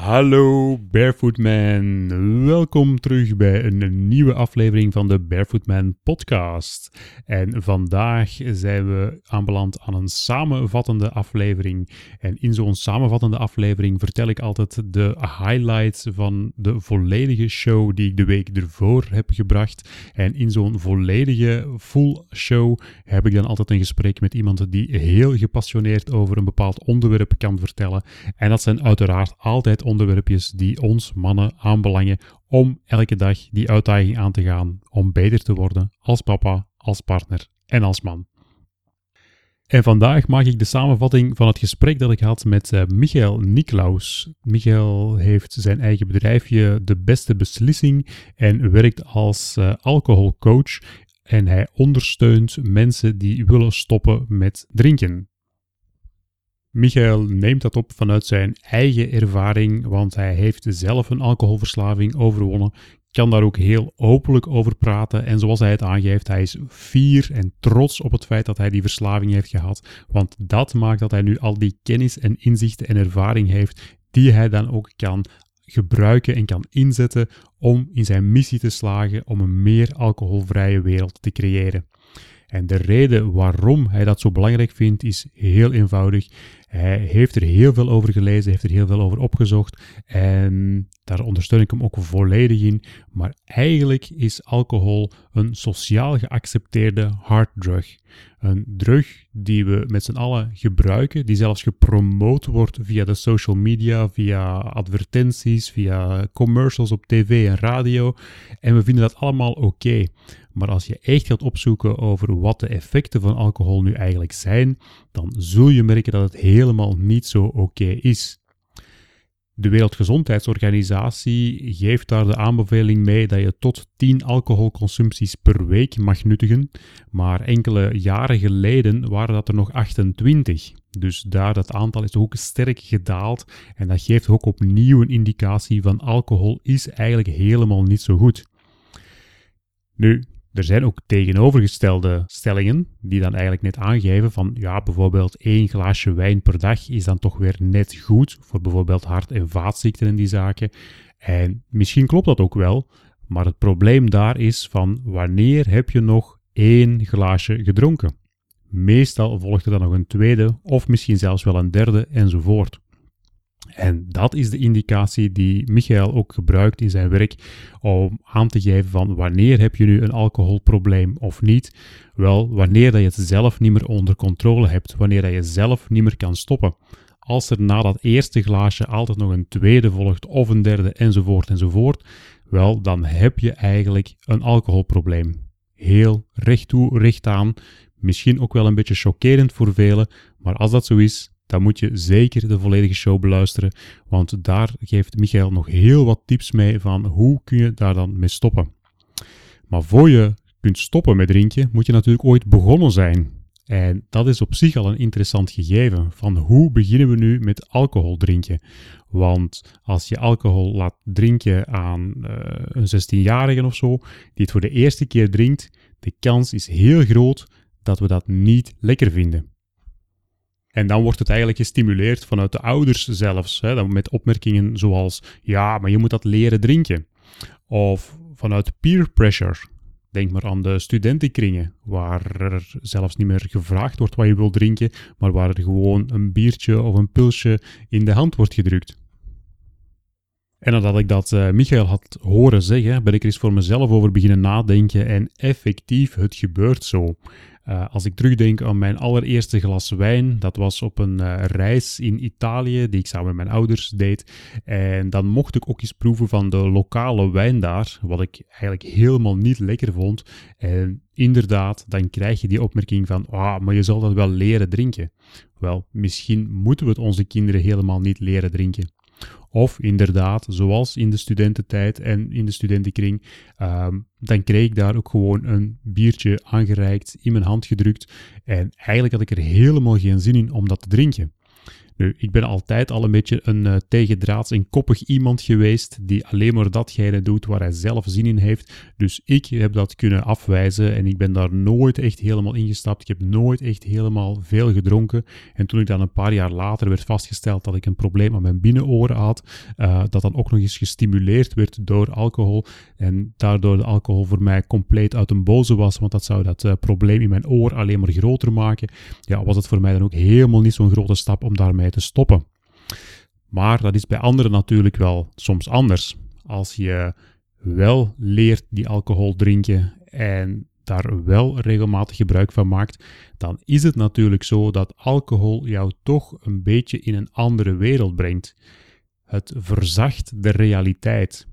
Hallo Barefoot Man, welkom terug bij een nieuwe aflevering van de Barefoot Man podcast. En vandaag zijn we aanbeland aan een samenvattende aflevering. En in zo'n samenvattende aflevering vertel ik altijd de highlights van de volledige show die ik de week ervoor heb gebracht. En in zo'n volledige full show heb ik dan altijd een gesprek met iemand die heel gepassioneerd over een bepaald onderwerp kan vertellen. En dat zijn uiteraard altijd onderwerpjes die ons mannen aanbelangen om elke dag die uitdaging aan te gaan om beter te worden als papa, als partner en als man. En vandaag maak ik de samenvatting van het gesprek dat ik had met uh, Michael Niklaus. Michael heeft zijn eigen bedrijfje De Beste Beslissing en werkt als uh, alcoholcoach. En hij ondersteunt mensen die willen stoppen met drinken. Michael neemt dat op vanuit zijn eigen ervaring, want hij heeft zelf een alcoholverslaving overwonnen, kan daar ook heel openlijk over praten. En zoals hij het aangeeft, hij is fier en trots op het feit dat hij die verslaving heeft gehad, want dat maakt dat hij nu al die kennis en inzichten en ervaring heeft die hij dan ook kan gebruiken en kan inzetten om in zijn missie te slagen om een meer alcoholvrije wereld te creëren. En de reden waarom hij dat zo belangrijk vindt is heel eenvoudig. Hij heeft er heel veel over gelezen, heeft er heel veel over opgezocht en daar ondersteun ik hem ook volledig in. Maar eigenlijk is alcohol een sociaal geaccepteerde harddrug. Een drug die we met z'n allen gebruiken, die zelfs gepromoot wordt via de social media, via advertenties, via commercials op tv en radio. En we vinden dat allemaal oké. Maar als je echt gaat opzoeken over wat de effecten van alcohol nu eigenlijk zijn, dan zul je merken dat het helemaal niet zo oké is. De Wereldgezondheidsorganisatie geeft daar de aanbeveling mee dat je tot 10 alcoholconsumpties per week mag nuttigen, maar enkele jaren geleden waren dat er nog 28. Dus daar dat aantal is ook sterk gedaald en dat geeft ook opnieuw een indicatie van alcohol is eigenlijk helemaal niet zo goed. Nu, er zijn ook tegenovergestelde stellingen die dan eigenlijk net aangeven van ja, bijvoorbeeld één glaasje wijn per dag is dan toch weer net goed voor bijvoorbeeld hart- en vaatziekten en die zaken. En misschien klopt dat ook wel, maar het probleem daar is van wanneer heb je nog één glaasje gedronken? Meestal volgt er dan nog een tweede of misschien zelfs wel een derde enzovoort. En dat is de indicatie die Michael ook gebruikt in zijn werk om aan te geven van wanneer heb je nu een alcoholprobleem of niet. Wel, wanneer dat je het zelf niet meer onder controle hebt, wanneer dat je zelf niet meer kan stoppen. Als er na dat eerste glaasje altijd nog een tweede volgt of een derde enzovoort enzovoort, wel, dan heb je eigenlijk een alcoholprobleem. Heel recht toe, recht aan. Misschien ook wel een beetje chockerend voor velen, maar als dat zo is, dan moet je zeker de volledige show beluisteren, want daar geeft Michael nog heel wat tips mee van hoe kun je daar dan mee stoppen. Maar voor je kunt stoppen met drinken, moet je natuurlijk ooit begonnen zijn. En dat is op zich al een interessant gegeven van hoe beginnen we nu met alcohol drinken. Want als je alcohol laat drinken aan uh, een 16-jarige of zo, die het voor de eerste keer drinkt, de kans is heel groot dat we dat niet lekker vinden. En dan wordt het eigenlijk gestimuleerd vanuit de ouders zelfs, hè, met opmerkingen zoals, ja, maar je moet dat leren drinken. Of vanuit peer pressure. Denk maar aan de studentenkringen, waar er zelfs niet meer gevraagd wordt wat je wil drinken, maar waar er gewoon een biertje of een pilsje in de hand wordt gedrukt. En nadat ik dat uh, Michael had horen zeggen, ben ik er eens voor mezelf over beginnen nadenken en effectief, het gebeurt zo. Uh, als ik terugdenk aan mijn allereerste glas wijn, dat was op een uh, reis in Italië die ik samen met mijn ouders deed. En dan mocht ik ook eens proeven van de lokale wijn daar, wat ik eigenlijk helemaal niet lekker vond. En inderdaad, dan krijg je die opmerking van, ah, maar je zal dat wel leren drinken. Wel, misschien moeten we het onze kinderen helemaal niet leren drinken. Of inderdaad, zoals in de studententijd en in de studentenkring, ehm, dan kreeg ik daar ook gewoon een biertje aangereikt, in mijn hand gedrukt. En eigenlijk had ik er helemaal geen zin in om dat te drinken. Ik ben altijd al een beetje een uh, tegendraads en koppig iemand geweest die alleen maar datgene doet waar hij zelf zin in heeft. Dus ik heb dat kunnen afwijzen en ik ben daar nooit echt helemaal ingestapt. Ik heb nooit echt helemaal veel gedronken. En toen ik dan een paar jaar later werd vastgesteld dat ik een probleem aan mijn binnenoren had, uh, dat dan ook nog eens gestimuleerd werd door alcohol en daardoor de alcohol voor mij compleet uit een boze was, want dat zou dat uh, probleem in mijn oor alleen maar groter maken, ja, was het voor mij dan ook helemaal niet zo'n grote stap om daarmee te stoppen. Maar dat is bij anderen natuurlijk wel soms anders. Als je wel leert die alcohol drinken en daar wel regelmatig gebruik van maakt, dan is het natuurlijk zo dat alcohol jou toch een beetje in een andere wereld brengt. Het verzacht de realiteit.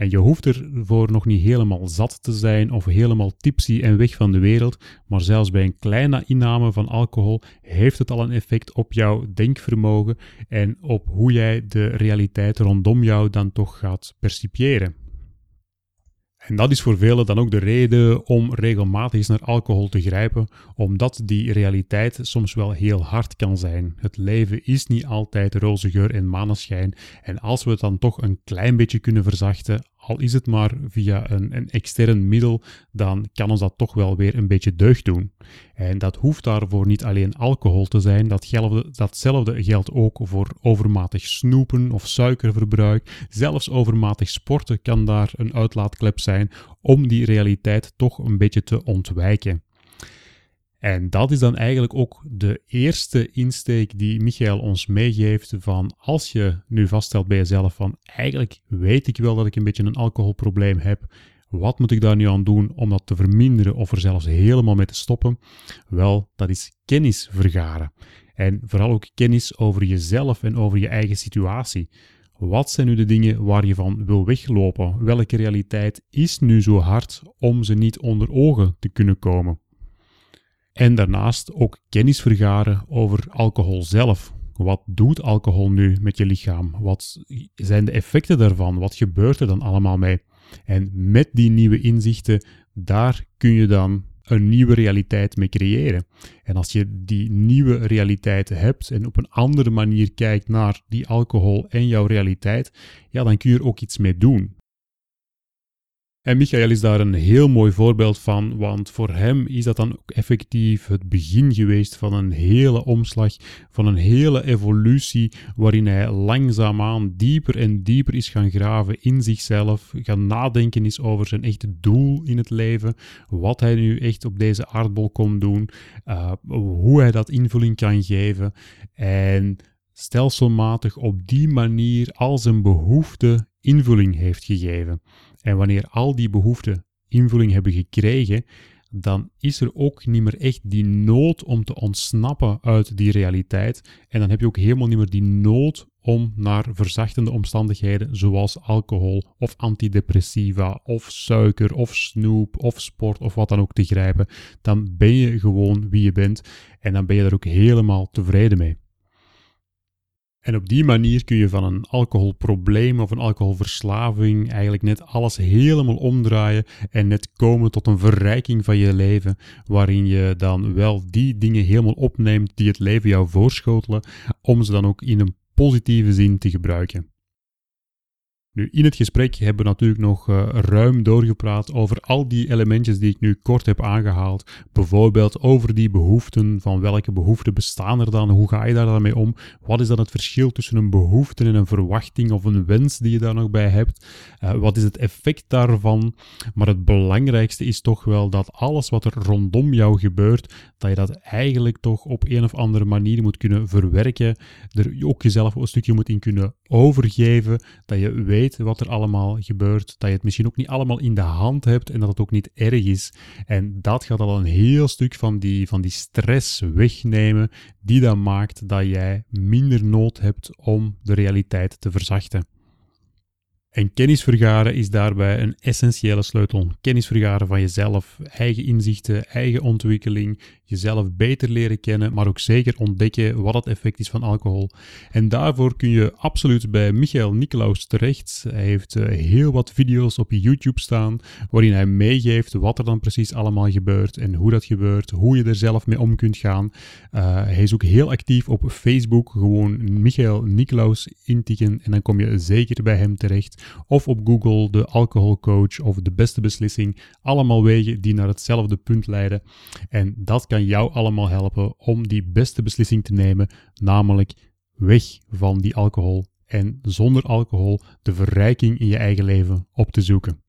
En je hoeft ervoor nog niet helemaal zat te zijn of helemaal tipsy en weg van de wereld, maar zelfs bij een kleine inname van alcohol heeft het al een effect op jouw denkvermogen en op hoe jij de realiteit rondom jou dan toch gaat percipiëren. En dat is voor velen dan ook de reden om regelmatig naar alcohol te grijpen, omdat die realiteit soms wel heel hard kan zijn. Het leven is niet altijd roze geur en maneschijn. En als we het dan toch een klein beetje kunnen verzachten, al is het maar via een, een extern middel, dan kan ons dat toch wel weer een beetje deugd doen. En dat hoeft daarvoor niet alleen alcohol te zijn, datzelfde, datzelfde geldt ook voor overmatig snoepen of suikerverbruik. Zelfs overmatig sporten kan daar een uitlaatklep zijn om die realiteit toch een beetje te ontwijken. En dat is dan eigenlijk ook de eerste insteek die Michael ons meegeeft van als je nu vaststelt bij jezelf van eigenlijk weet ik wel dat ik een beetje een alcoholprobleem heb. Wat moet ik daar nu aan doen om dat te verminderen of er zelfs helemaal mee te stoppen? Wel, dat is kennis vergaren. En vooral ook kennis over jezelf en over je eigen situatie. Wat zijn nu de dingen waar je van wil weglopen? Welke realiteit is nu zo hard om ze niet onder ogen te kunnen komen? En daarnaast ook kennis vergaren over alcohol zelf. Wat doet alcohol nu met je lichaam? Wat zijn de effecten daarvan? Wat gebeurt er dan allemaal mee? En met die nieuwe inzichten, daar kun je dan een nieuwe realiteit mee creëren. En als je die nieuwe realiteit hebt en op een andere manier kijkt naar die alcohol en jouw realiteit, ja, dan kun je er ook iets mee doen. En Michael is daar een heel mooi voorbeeld van, want voor hem is dat dan ook effectief het begin geweest van een hele omslag, van een hele evolutie, waarin hij langzaamaan dieper en dieper is gaan graven in zichzelf, gaan nadenken is over zijn echte doel in het leven, wat hij nu echt op deze aardbol komt doen, uh, hoe hij dat invulling kan geven en stelselmatig op die manier al zijn behoefte invulling heeft gegeven. En wanneer al die behoeften invulling hebben gekregen, dan is er ook niet meer echt die nood om te ontsnappen uit die realiteit. En dan heb je ook helemaal niet meer die nood om naar verzachtende omstandigheden zoals alcohol of antidepressiva of suiker of snoep of sport of wat dan ook te grijpen. Dan ben je gewoon wie je bent en dan ben je daar ook helemaal tevreden mee. En op die manier kun je van een alcoholprobleem of een alcoholverslaving eigenlijk net alles helemaal omdraaien en net komen tot een verrijking van je leven, waarin je dan wel die dingen helemaal opneemt die het leven jou voorschotelen, om ze dan ook in een positieve zin te gebruiken. Nu, in het gesprek hebben we natuurlijk nog uh, ruim doorgepraat over al die elementjes die ik nu kort heb aangehaald. Bijvoorbeeld over die behoeften, van welke behoeften bestaan er dan, hoe ga je daar dan mee om? Wat is dan het verschil tussen een behoefte en een verwachting of een wens die je daar nog bij hebt? Uh, wat is het effect daarvan? Maar het belangrijkste is toch wel dat alles wat er rondom jou gebeurt, dat je dat eigenlijk toch op een of andere manier moet kunnen verwerken, er ook jezelf een stukje moet in kunnen overgeven, dat je weet wat er allemaal gebeurt, dat je het misschien ook niet allemaal in de hand hebt en dat het ook niet erg is. En dat gaat al een heel stuk van die, van die stress wegnemen, die dan maakt dat jij minder nood hebt om de realiteit te verzachten. En kennis vergaren is daarbij een essentiële sleutel. Kennis vergaren van jezelf, eigen inzichten, eigen ontwikkeling, jezelf beter leren kennen, maar ook zeker ontdekken wat het effect is van alcohol. En daarvoor kun je absoluut bij Michael Nicolaus terecht. Hij heeft uh, heel wat video's op YouTube staan waarin hij meegeeft wat er dan precies allemaal gebeurt en hoe dat gebeurt, hoe je er zelf mee om kunt gaan. Uh, hij is ook heel actief op Facebook, gewoon Michael Nicolaus intikken en dan kom je zeker bij hem terecht. Of op Google de alcoholcoach of de beste beslissing. Allemaal wegen die naar hetzelfde punt leiden. En dat kan jou allemaal helpen om die beste beslissing te nemen, namelijk weg van die alcohol en zonder alcohol de verrijking in je eigen leven op te zoeken.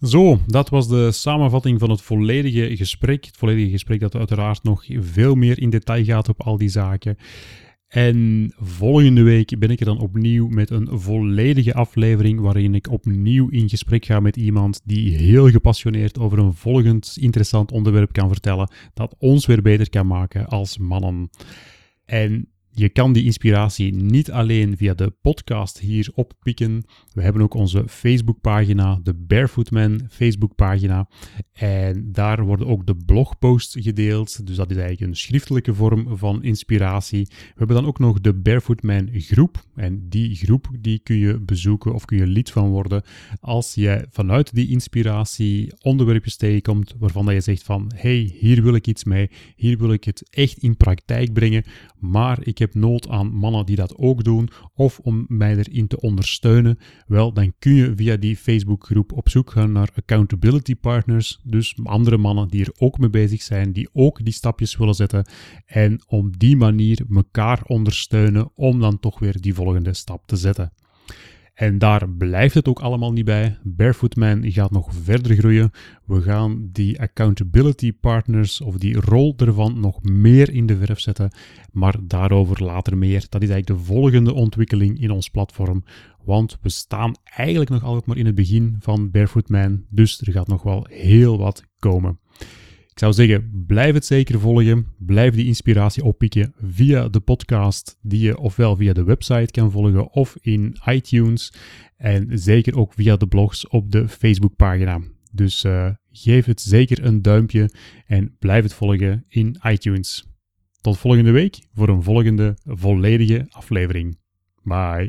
Zo, dat was de samenvatting van het volledige gesprek. Het volledige gesprek dat uiteraard nog veel meer in detail gaat op al die zaken. En volgende week ben ik er dan opnieuw met een volledige aflevering waarin ik opnieuw in gesprek ga met iemand die heel gepassioneerd over een volgend interessant onderwerp kan vertellen dat ons weer beter kan maken als mannen. En je kan die inspiratie niet alleen via de podcast hier oppikken. We hebben ook onze Facebookpagina, de Barefootman Facebookpagina. En daar worden ook de blogposts gedeeld. Dus dat is eigenlijk een schriftelijke vorm van inspiratie. We hebben dan ook nog de Barefootman groep. En die groep die kun je bezoeken of kun je lid van worden als je vanuit die inspiratie onderwerpjes tegenkomt waarvan dat je zegt van hey, hier wil ik iets mee. Hier wil ik het echt in praktijk brengen. Maar ik heb nood aan mannen die dat ook doen, of om mij erin te ondersteunen, wel, dan kun je via die Facebookgroep op zoek gaan naar accountability partners, dus andere mannen die er ook mee bezig zijn, die ook die stapjes willen zetten, en om die manier elkaar ondersteunen om dan toch weer die volgende stap te zetten. En daar blijft het ook allemaal niet bij. Barefootman gaat nog verder groeien. We gaan die accountability partners of die rol ervan nog meer in de verf zetten. Maar daarover later meer. Dat is eigenlijk de volgende ontwikkeling in ons platform. Want we staan eigenlijk nog altijd maar in het begin van Barefootman. Dus er gaat nog wel heel wat komen. Ik zou zeggen, blijf het zeker volgen. Blijf die inspiratie oppikken via de podcast, die je ofwel via de website kan volgen of in iTunes. En zeker ook via de blogs op de Facebookpagina. Dus uh, geef het zeker een duimpje en blijf het volgen in iTunes. Tot volgende week voor een volgende volledige aflevering. Bye.